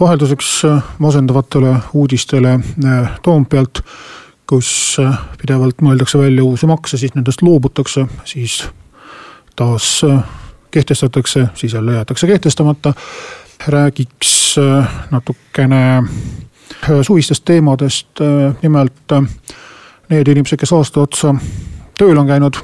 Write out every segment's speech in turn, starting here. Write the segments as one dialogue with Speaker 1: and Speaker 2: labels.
Speaker 1: vahelduseks äh, masendavatele uudistele äh, Toompealt, kus äh, pidevalt mõeldakse välja uusi makse, siis nendest loobutakse, siis taas kehtestatakse, siis jälle jäetakse kehtestamata. räägiks natukene suvistest teemadest, nimelt need inimesed, kes aasta otsa tööl on käinud,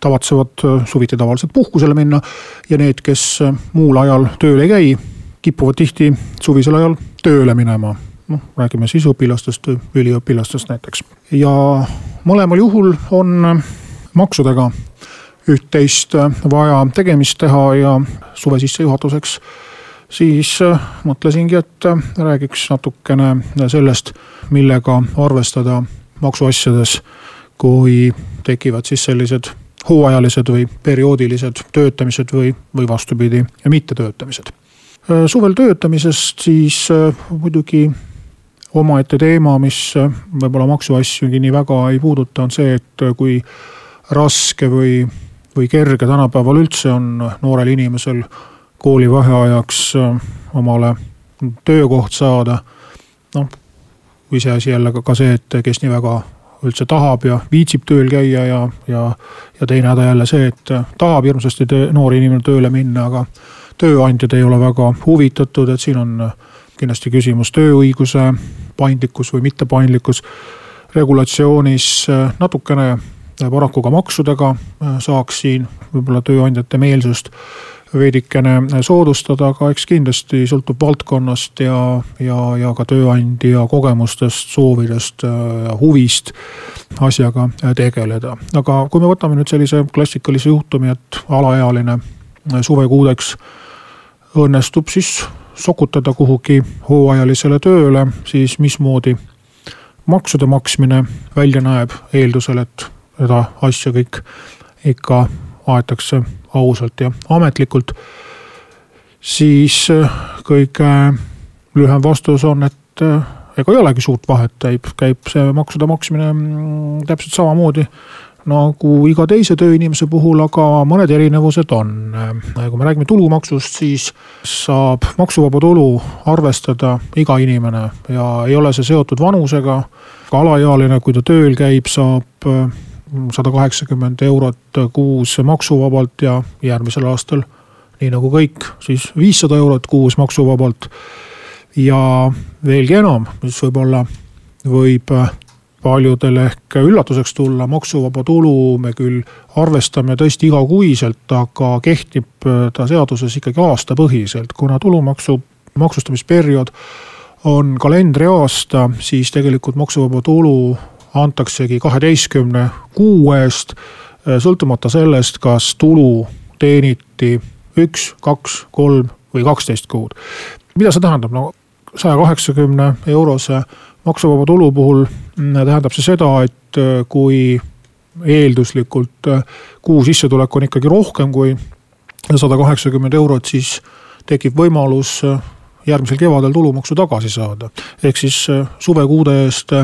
Speaker 1: tavatsevad suviti tavaliselt puhkusele minna ja need, kes muul ajal tööl ei käi kipuvad tihti suvisel ajal tööle minema. noh, räägime siis õpilastest üliõpilastest näiteks. ja mõlemal juhul on maksudega üht-teist vaja tegemist teha ja suve sissejuhatuseks siis mõtlesingi, et räägiks natukene sellest, millega arvestada maksuasjades, kui tekivad siis sellised hooajalised või perioodilised töötamised või, või vastupidi, mittetöötamised suvel töötamisest siis äh, muidugi omaette teema, mis äh, võib-olla maksuasjugi nii väga ei puuduta, on see, et kui raske või, või kerge tänapäeval üldse on noorel inimesel koolivaheajaks omale töökoht saada. noh, iseasi jälle ka, ka see, et kes nii väga üldse tahab ja viitsib tööl käia ja, ja, ja teine häda jälle see, et tahab hirmsasti noor inimene tööle minna, aga tööandjad ei ole väga huvitatud, et siin on kindlasti küsimus tööõiguse paindlikkus või mittepaindlikkus. regulatsioonis natukene paraku ka maksudega saaks siin võib-olla tööandjate meelsust veidikene soodustada, aga eks kindlasti sõltub valdkonnast ja, ja, ja ka tööandja kogemustest, soovidest huvist asjaga tegeleda. aga kui me võtame nüüd sellise klassikalise juhtumi, et alaealine suvekuudeks õnnestub siis sokutada kuhugi hooajalisele tööle, siis mismoodi maksude maksmine välja näeb, eeldusel, et seda asja kõik ikka aetakse ausalt ja ametlikult. siis äh, kõige lühem vastus on, et äh, ega ei olegi suurt vahet, käib, käib see maksude maksmine mm, täpselt samamoodi nagu iga teise tööinimese puhul, aga mõned erinevused on. kui me räägime tulumaksust, siis saab maksuvaba tulu arvestada iga inimene ja ei ole see seotud vanusega. ka alaealine, kui ta tööl käib, saab äh, sada kaheksakümmend eurot kuus maksuvabalt ja järgmisel aastal, nii nagu kõik, siis viissada eurot kuus maksuvabalt. ja veelgi enam, mis võib-olla võib paljudele ehk üllatuseks tulla, maksuvaba tulu me küll arvestame tõesti igakuiselt, aga kehtib äh, ta seaduses ikkagi aastapõhiselt, kuna tulumaksu maksustamisperiood on kalendriaasta, siis tegelikult maksuvaba tulu antaksegi kaheteistkümne kuu eest. Äh, sõltumata sellest, kas tulu teeniti üks, kaks, kolm või kaksteist kuud. mida see tähendab, no saja kaheksakümne eurose maksuvaba tulu puhul tähendab see seda, et äh, kui eelduslikult äh, kuu sissetulek on ikkagi rohkem kui sada kaheksakümmend eurot, siis tekib võimalus äh, järgmisel kevadel tulumaksu tagasi saada. ehk siis suvekuude eest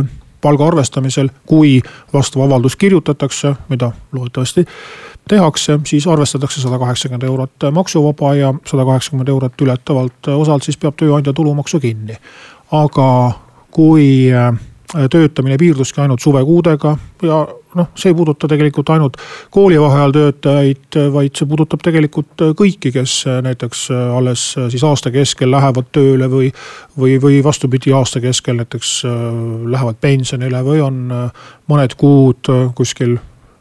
Speaker 1: palga arvestamisel, kui vastav avaldus kirjutatakse, mida loodetavasti tehakse, siis arvestatakse sada kaheksakümmend eurot maksuvaba ja sada kaheksakümmend eurot ületavalt osalt siis peab tööandja tulumaksu kinni. aga kui töötamine piirduski ainult suvekuudega ja noh, see ei puuduta tegelikult ainult koolivaheajal töötajaid, vaid see puudutab tegelikult kõiki, kes näiteks alles siis aasta keskel lähevad tööle või. või, või vastupidi, aasta keskel näiteks lähevad pensionile või on mõned kuud kuskil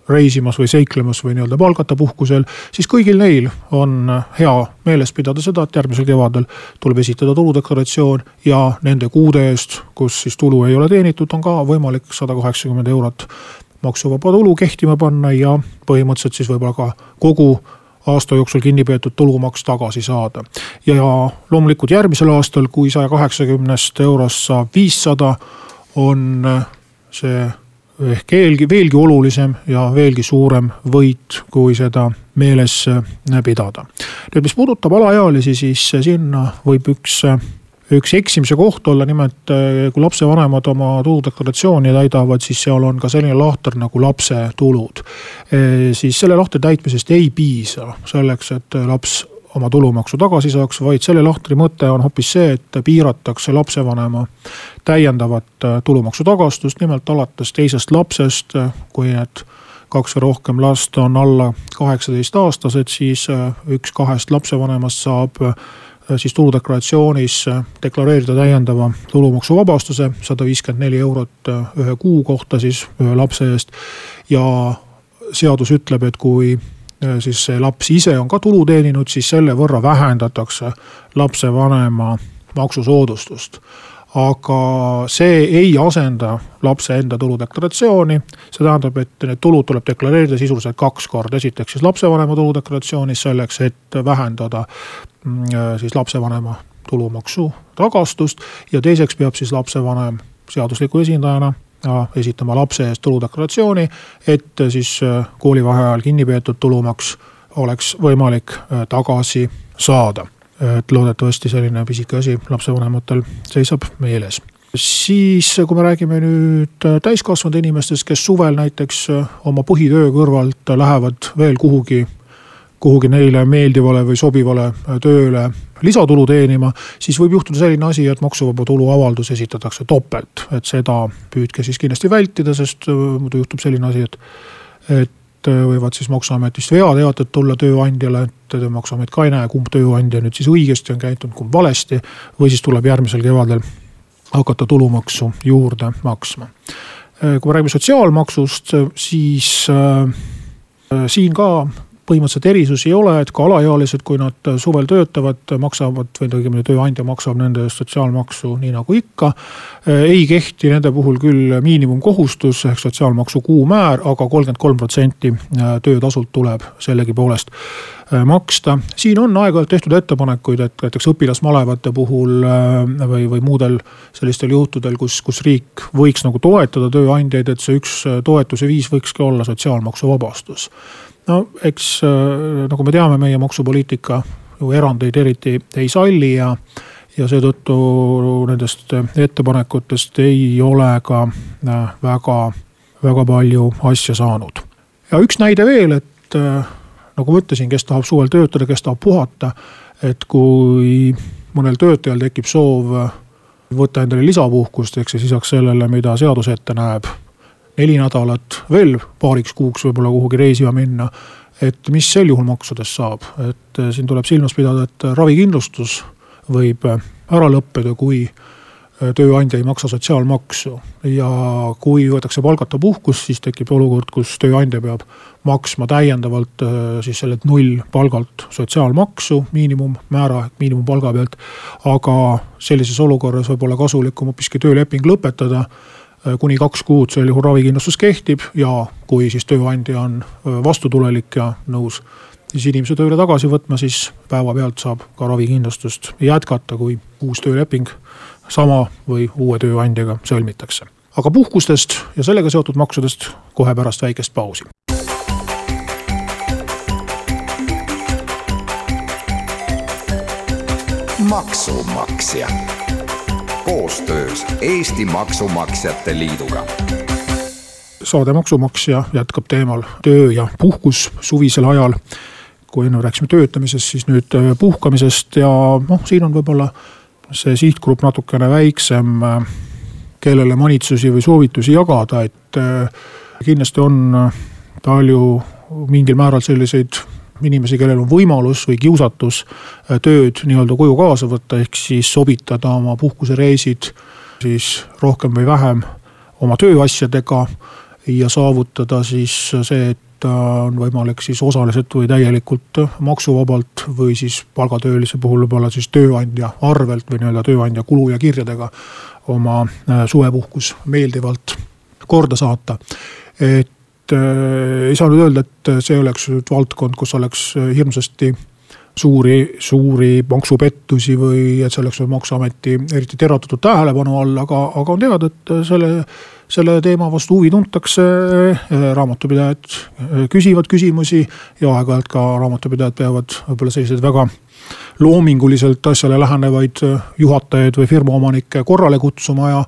Speaker 1: reisimas või seiklemas või nii-öelda palgata puhkusel, siis kõigil neil on hea meeles pidada seda, et järgmisel kevadel tuleb esitada tuludeklaratsioon ja nende kuude eest, kus siis tulu ei ole teenitud, on ka võimalik sada kaheksakümmend eurot maksuvaba tulu kehtima panna ja põhimõtteliselt siis võib-olla ka kogu aasta jooksul kinni peetud tulumaks tagasi saada. ja loomulikult järgmisel aastal, kui saja kaheksakümnest eurost saab viissada, on see ehk veelgi, veelgi olulisem ja veelgi suurem võit, kui seda meeles pidada. nüüd, mis puudutab alaealisi, siis sinna võib üks üks eksimise koht olla nimelt, eh, kui lapsevanemad oma tuludeklaratsiooni täidavad, siis seal on ka selline lahter nagu lapse tulud. Eh, siis selle lahtri täitmisest ei piisa selleks, et laps oma tulumaksu tagasi saaks, vaid selle lahtri mõte on hoopis see, et piiratakse lapsevanema täiendavat eh, tulumaksu tagastust, nimelt alates teisest lapsest, kui need kaks või rohkem last on alla kaheksateist aastased, siis üks kahest lapsevanemast saab Äh, siis tuludeklaratsioonis äh, deklareerida täiendava tulumaksuvabastuse, sada viiskümmend neli eurot äh, ühe kuu kohta siis ühe lapse eest. ja seadus ütleb, et kui siis see laps ise on ka tulu teeninud, siis selle võrra vähendatakse lapsevanema maksusoodustust aga see ei asenda lapse enda tuludeklaratsiooni. see tähendab, et need tulud tuleb deklareerida sisuliselt kaks korda, esiteks siis lapsevanema tuludeklaratsioonis selleks, et vähendada mm, siis lapsevanema tulumaksu tagastust. ja teiseks peab siis lapsevanem seadusliku esindajana esitama lapse eest tuludeklaratsiooni, et siis koolivaheajal kinni peetud tulumaks oleks võimalik tagasi saada. Et loodetavasti selline pisike asi lapsevanematel seisab meeles. Siis, kui me räägime nüüd täiskasvanud inimestest, kes suvel näiteks oma põhitöö kõrvalt lähevad veel kuhugi, kuhugi neile meeldivale või sobivale tööle lisatulu teenima, siis võib juhtuda selline asi, et maksuvaba tulu avaldus esitatakse topelt, et seda püüdke siis kindlasti vältida, sest muidu juhtub selline asi, et, et Äh, võivad siis maksuametist veateated tulla tööandjale, et maksuamet ka ei näe, kumb tööandja nüüd siis õigesti on käitunud, kumb valesti. või siis tuleb järgmisel kevadel hakata tulumaksu juurde maksma. Äh, kui me räägime sotsiaalmaksust, siis äh, äh siin ka põhimõtteliselt erisusi ei ole, et ka alaealised, kui nad suvel töötavad, maksavad või õigemini tööandja maksab nende eest sotsiaalmaksu nii nagu ikka. ei kehti nende puhul küll miinimumkohustus ehk sotsiaalmaksu kuumäär aga, aga kolmkümmend kolm protsenti töötasult tuleb sellegipoolest maksta. siin on aeg-ajalt tehtud ettepanekuid, et näiteks õpilasmalevate puhul või, või muudel sellistel juhtudel, kus, kus riik võiks nagu toetada tööandjaid, et see üks toetuse viis võikski olla sotsiaalmaksuvabastus no eks äh, nagu me teame, meie maksupoliitika ju erandeid eriti ei salli ja, ja seetõttu nendest ettepanekutest ei ole ka äh, väga, väga palju asja saanud. ja üks näide veel, et äh, nagu ma ütlesin, kes tahab suvel töötada, kes tahab puhata, et kui mõnel töötajal tekib soov võtta endale lisapuhkust, ehk siis lisaks sellele, mida seadus ette näeb neli nädalat veel paariks kuuks võib-olla kuhugi reisima minna. et mis sel juhul maksudest saab, et eh, siin tuleb silmas pidada, et ravikindlustus võib eh, ära lõppeda, kui eh, tööandja ei maksa sotsiaalmaksu. ja kui võetakse palgata puhkus, siis tekib olukord, kus tööandja peab maksma täiendavalt siis sellelt nullpalgalt sotsiaalmaksu miinimummäära ehk miinimumpalga pealt. aga sellises olukorras võib olla kasulikum hoopiski tööleping lõpetada kuni kaks kuud sel juhul ravikindlustus kehtib ja kui siis tööandja on äh, vastutulelik ja nõus siis inimese tööle tagasi võtma, siis päevapealt saab ka ravikindlustust jätkata, kui uus tööleping sama või uue tööandjaga sõlmitakse. aga puhkustest ja sellega seotud maksudest kohe pärast väikest pausi.
Speaker 2: maksumaksja koostöös Eesti Maksumaksjate Liiduga
Speaker 1: saade Maksumaksja jätkab teemal töö ja puhkus suvisel ajal. kui enne rääkisime töötamisest, siis nüüd äh, puhkamisest ja noh, siin on võib-olla see sihtgrupp natukene väiksem, äh, kellele manitsusi või soovitusi jagada, et äh, kindlasti on palju mingil määral selliseid inimesi, kellel on võimalus või kiusatus äh, tööd nii-öelda koju kaasa võtta, ehk siis sobitada oma puhkusereisid siis rohkem või vähem oma tööasjadega. ja saavutada siis see, et äh, on võimalik siis osaliselt või täielikult maksuvabalt või siis palgatöölise puhul võib-olla siis tööandja arvelt või nii-öelda tööandja kulu ja kirjadega oma äh, suvepuhkus meeldivalt korda saata. et ei saa nüüd öelda, et see oleks nüüd valdkond, kus oleks hirmsasti suuri, suuri maksupettusi või et see oleks maksuameti eriti teravdatud tähelepanu all, aga, aga on teada, et selle, selle teema vastu huvi tuntakse. raamatupidajad küsivad küsimusi ja aeg-ajalt ka raamatupidajad peavad võib-olla selliseid väga loominguliselt asjale lähenevaid juhatajaid või firma omanikke korrale kutsuma ja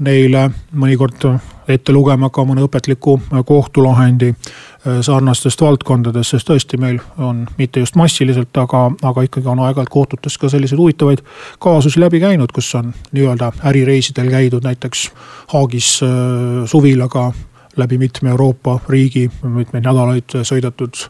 Speaker 1: neile mõnikord ette lugema ka mõne õpetliku kohtulahendi äh, sarnastest valdkondadest, sest tõesti, meil on mitte just massiliselt, aga, aga ikkagi on aeg-ajalt kohtutes ka selliseid huvitavaid kaasusi läbi käinud, kus on nii-öelda ärireisidel käidud näiteks Haagis äh, suvilaga läbi mitme Euroopa riigi, mitmeid nädalaid sõidetud.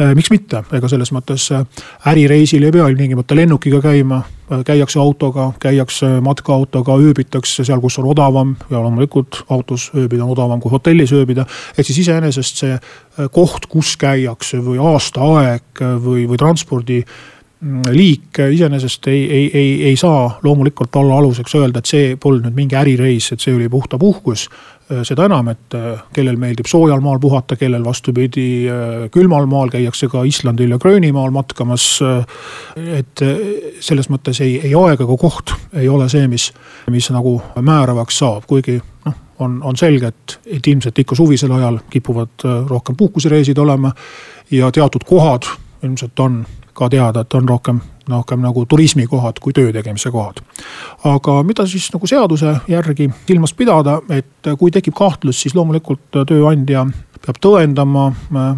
Speaker 1: Äh, miks mitte, ega selles mõttes äh, ärireisil ei pea ilmtingimata lennukiga käima, äh, käiakse autoga, käiakse matkaautoga, ööbitakse seal, kus on odavam ja loomulikult autos ööbida on odavam kui hotellis ööbida. ehk siis iseenesest see koht, kus käiakse või aastaaeg või, või transpordi liik iseenesest ei, ei, ei, ei saa loomulikult olla aluseks öelda, et see polnud nüüd mingi ärireis, et see oli puhta puhkus. Äh, seda enam, et äh, kellel meeldib soojal maal puhata, kellel vastupidi äh, külmal maal käiakse ka Islandil ja Gröönimaal matkamas. et selles mõttes ei, ei aeg ega koht ei ole see, mis, mis nagu määravaks saab, kuigi noh on, on selge, et, et ilmselt ikka suvisel ajal kipuvad rohkem puhkusereisid olema. ja teatud kohad ilmselt on ka teada, et on rohkem rohkem nagu turismikohad kui töö tegemise kohad. aga mida siis nagu seaduse järgi silmas pidada, et kui tekib kahtlus, siis loomulikult tööandja peab tõendama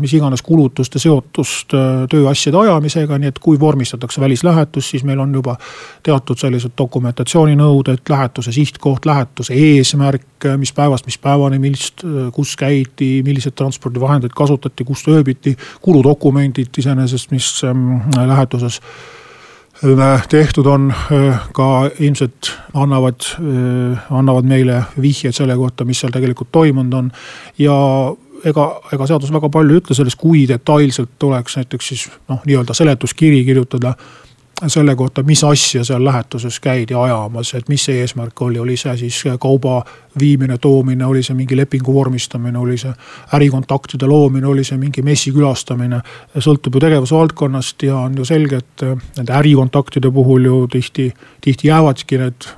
Speaker 1: mis iganes kulutuste seotust tööasjade ajamisega, nii et kui vormistatakse välislähetus, siis meil on juba teatud sellised dokumentatsiooninõuded, lähetuse sihtkoht, lähetuse eesmärk, mis päevast mis päevani, millist, kus käidi, milliseid transpordivahendeid kasutati, kus ööbiti. kuludokumendid iseenesest, mis lähetuses tehtud on, ka ilmselt annavad, annavad meile vihjeid selle kohta, mis seal tegelikult toimunud on. ja ega, ega seadus väga palju ei ütle sellest, kui detailselt tuleks näiteks siis noh, nii-öelda seletuskiri kirjutada selle kohta, mis asja seal lähetuses käidi ajamas, et mis see eesmärk oli, oli see siis kauba viimine, toomine, oli see mingi lepingu vormistamine, oli see ärikontaktide loomine, oli see mingi messi külastamine. sõltub ju tegevusvaldkonnast ja on ju selge, et nende ärikontaktide puhul ju tihti, tihti jäävadki need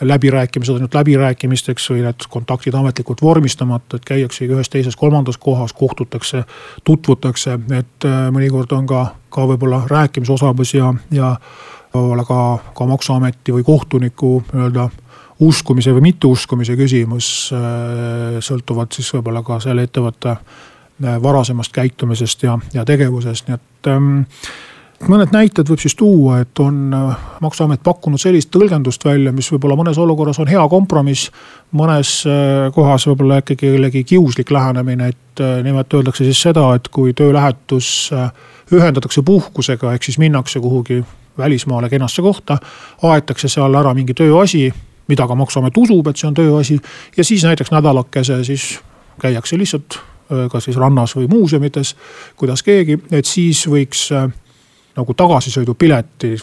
Speaker 1: läbirääkimised ainult läbirääkimisteks või need kontaktid ametlikult vormistamata, et käiaksegi ühes, teises, kolmandas kohas, kohtutakse, tutvutakse, et äh, mõnikord on ka, ka võib-olla rääkimisosavusi ja, ja võib-olla ka, ka maksuameti või kohtuniku nii-öelda uskumise või mitteuskumise küsimus äh, sõltuvad siis võib-olla ka selle ettevõtte äh, varasemast käitumisest ja, ja tegevusest, nii et ähm, mõned näited võib siis tuua, et on äh, maksuamet pakkunud sellist tõlgendust välja, mis võib-olla mõnes olukorras on hea kompromiss. mõnes äh, kohas võib-olla ikkagi jällegi kiuslik lähenemine, et äh, nimelt öeldakse siis seda, et kui töölähetus ühendatakse puhkusega, ehk siis minnakse kuhugi välismaale kenasse kohta. aetakse seal ära mingi tööasi, mida ka maksuamet usub, et see on tööasi ja siis näiteks nädalakese siis käiakse lihtsalt kas siis rannas või muuseumites, kuidas keegi, et siis võiks nagu tagasisõidupileti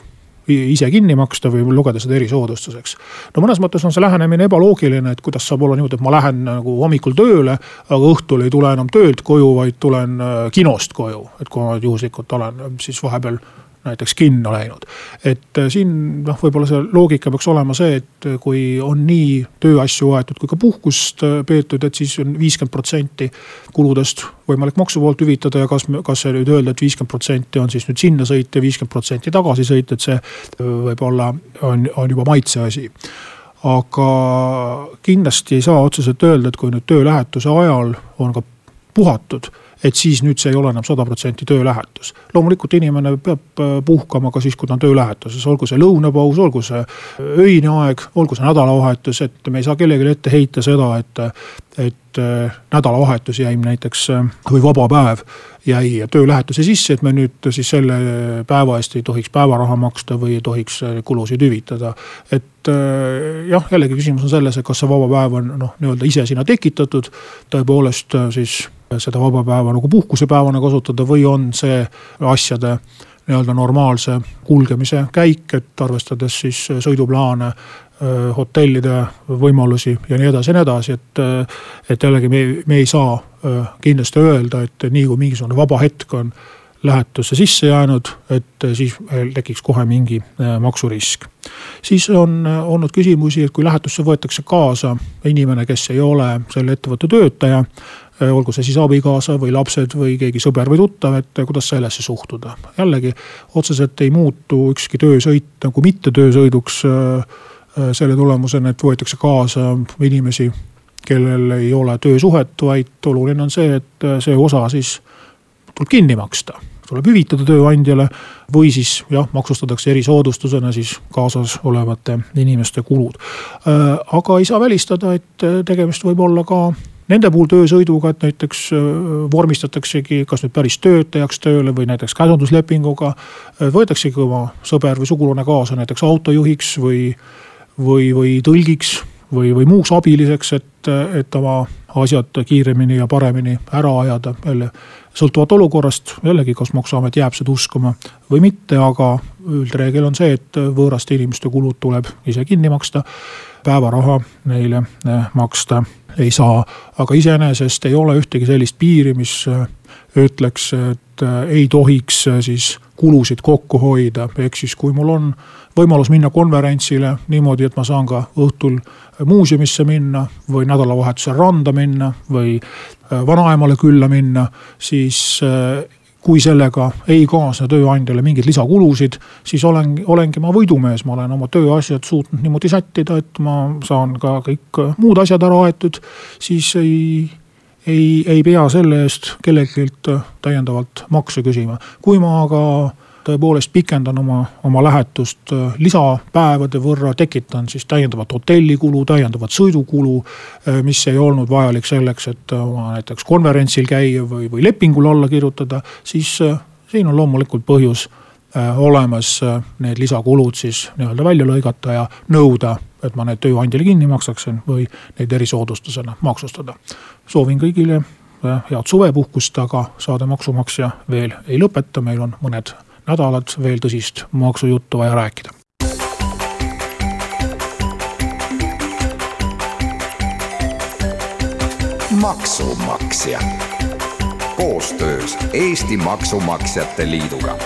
Speaker 1: ise kinni maksta või lugeda seda erisoodustuseks. no mõnes mõttes on see lähenemine ebaloogiline, et kuidas saab olla niimoodi, et ma lähen nagu hommikul tööle, aga õhtul ei tule enam töölt koju, vaid tulen äh, kinost koju. et kui ma juhuslikult olen siis vahepeal näiteks kinno läinud. et äh, siin noh, võib-olla see loogika peaks olema see, et äh, kui on nii tööasju aetud kui ka puhkust äh, peetud, et siis on viiskümmend protsenti kuludest võimalik maksu poolt hüvitada ja kas, kas nüüd öelda, et viiskümmend protsenti on siis nüüd sinna sõit ja viiskümmend protsenti tagasi sõit, et see võib-olla on, on juba maitse asi aga kindlasti ei saa otseselt öelda, et kui nüüd töölähetuse ajal on ka puhatud et siis nüüd see ei ole enam sada protsenti töölähetus. loomulikult inimene peab äh, puhkama ka siis, kui ta on töölähetuses, olgu see lõunapaus, olgu see öine aeg, olgu see nädalavahetus, et me ei saa kellelegi ette heita seda, et, et äh, nädalavahetus jäi näiteks äh, või vaba päev jäi töölähetuse sisse, et me nüüd siis selle päeva eest ei tohiks päevaraha maksta või ei tohiks kulusid hüvitada. et jah, jällegi küsimus on selles, et kas see vaba päev on noh, nii-öelda ise sinna tekitatud, tõepoolest siis seda vaba päeva nagu puhkusepäevana kasutada või on see asjade nii-öelda normaalse kulgemise käik, et arvestades siis sõiduplaane, hotellide võimalusi ja nii edasi ja nii edasi, et. et jällegi me, me ei saa kindlasti öelda, et nii kui mingisugune vaba hetk on lähetusse sisse jäänud, et siis tekiks kohe mingi maksurisk. siis on olnud küsimusi, et kui lähetusse võetakse kaasa inimene, kes ei ole selle ettevõtte töötaja olgu see siis abikaasa või lapsed või keegi sõber või tuttav, et kuidas sellesse suhtuda. jällegi otseselt ei muutu ükski töösõit nagu mitte töösõiduks selle tulemusena, et võetakse kaasa inimesi, kellel ei ole töösuhet, vaid oluline on see, et see osa siis tuleb kinni maksta tuleb hüvitada tööandjale või siis jah, maksustatakse erisoodustusena siis kaasas olevate inimeste kulud. aga ei saa välistada, et tegemist võib olla ka nende puhul töösõiduga, et näiteks vormistataksegi kas nüüd päris töötajaks tööle või näiteks käsunduslepinguga. võetaksegi oma sõber või sugulane kaasa näiteks autojuhiks või, või, või tõlgiks või, või muuks abiliseks, et, et oma asjad kiiremini ja paremini ära ajada. jälle sõltuvalt olukorrast, jällegi, kas maksuamet jääb seda uskuma või mitte, aga üldreegel on see, et võõraste inimeste kulud tuleb ise kinni maksta. päevaraha neile eh, maksta ei saa, aga iseenesest ei ole ühtegi sellist piiri, mis eh, ütleks, et eh, ei tohiks siis kulusid kokku hoida, ehk siis kui mul on võimalus minna konverentsile niimoodi, et ma saan ka õhtul muuseumisse minna või nädalavahetusel randa minna või äh, vanaemale külla minna, siis äh, kui sellega ei kaasne tööandjale mingeid lisakulusid, siis olen, olengi ma võidumees, ma olen oma tööasjad suutnud niimoodi sättida, et ma saan ka kõik muud asjad ära aetud. siis ei, ei, ei pea selle eest kellelgi täiendavalt makse küsima. kui ma aga tõepoolest pikendan oma, oma lähetust äh, lisapäevade võrra, tekitan siis täiendavat hotellikulu, täiendavat sõidukulu. Äh, mis ei olnud vajalik selleks, et oma näiteks konverentsil käia või, või lepingule alla kirjutada, siis äh, siin on loomulikult põhjus olemas need lisakulud siis nii-öelda välja lõigata ja nõuda, et ma need tööandjale kinni maksaksin või neid erisoodustusena maksustada. soovin kõigile head suvepuhkust, aga saade maksumaksja veel ei lõpeta, meil on mõned nädalat veel tõsist maksujuttu vaja rääkida.
Speaker 2: maksumaksja koostöös Eesti Maksumaksjate Liiduga